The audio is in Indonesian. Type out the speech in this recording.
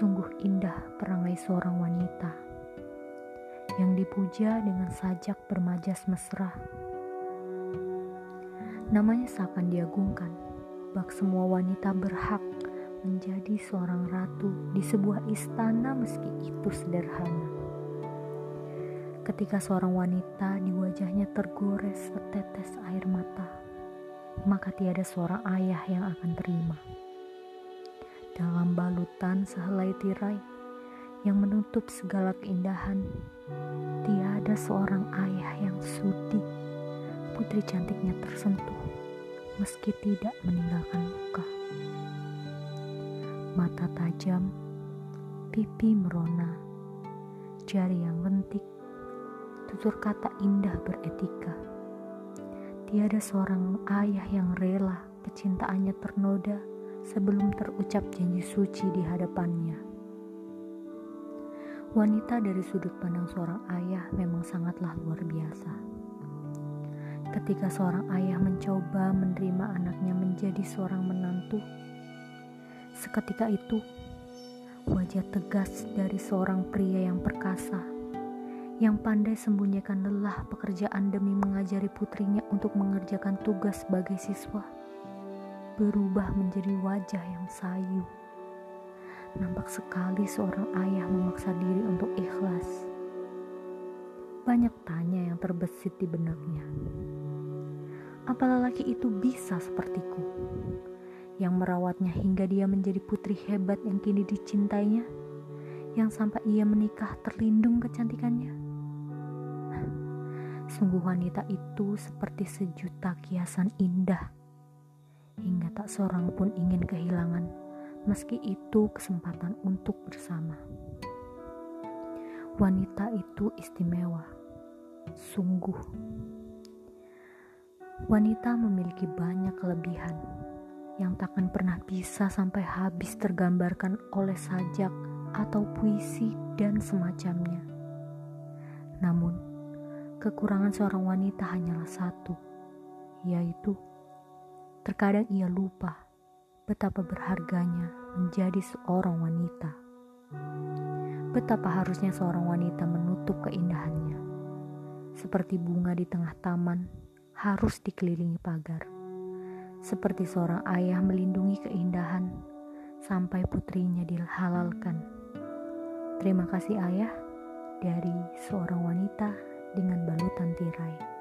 Sungguh indah perangai seorang wanita yang dipuja dengan sajak bermajas mesra. Namanya seakan diagungkan, bak semua wanita berhak menjadi seorang ratu di sebuah istana meski itu sederhana. Ketika seorang wanita di wajahnya tergores setetes air mata, maka tiada seorang ayah yang akan terima dalam balutan sehelai tirai yang menutup segala keindahan. Tiada seorang ayah yang sudi putri cantiknya tersentuh meski tidak meninggalkan luka. Mata tajam, pipi merona, jari yang lentik, tutur kata indah beretika. Tiada seorang ayah yang rela kecintaannya ternoda sebelum terucap janji suci di hadapannya. Wanita dari sudut pandang seorang ayah memang sangatlah luar biasa. Ketika seorang ayah mencoba menerima anaknya menjadi seorang menantu, seketika itu wajah tegas dari seorang pria yang perkasa yang pandai sembunyikan lelah pekerjaan demi mengajari putrinya untuk mengerjakan tugas sebagai siswa berubah menjadi wajah yang sayu. Nampak sekali seorang ayah memaksa diri untuk ikhlas. Banyak tanya yang terbesit di benaknya. Apa lelaki itu bisa sepertiku? Yang merawatnya hingga dia menjadi putri hebat yang kini dicintainya? Yang sampai ia menikah terlindung kecantikannya? Sungguh wanita itu seperti sejuta kiasan indah hingga tak seorang pun ingin kehilangan, meski itu kesempatan untuk bersama. Wanita itu istimewa, sungguh. Wanita memiliki banyak kelebihan yang takkan pernah bisa sampai habis tergambarkan oleh sajak atau puisi dan semacamnya. Namun, kekurangan seorang wanita hanyalah satu, yaitu Terkadang ia lupa betapa berharganya menjadi seorang wanita. Betapa harusnya seorang wanita menutup keindahannya. Seperti bunga di tengah taman harus dikelilingi pagar. Seperti seorang ayah melindungi keindahan sampai putrinya dihalalkan. Terima kasih ayah dari seorang wanita dengan balutan tirai.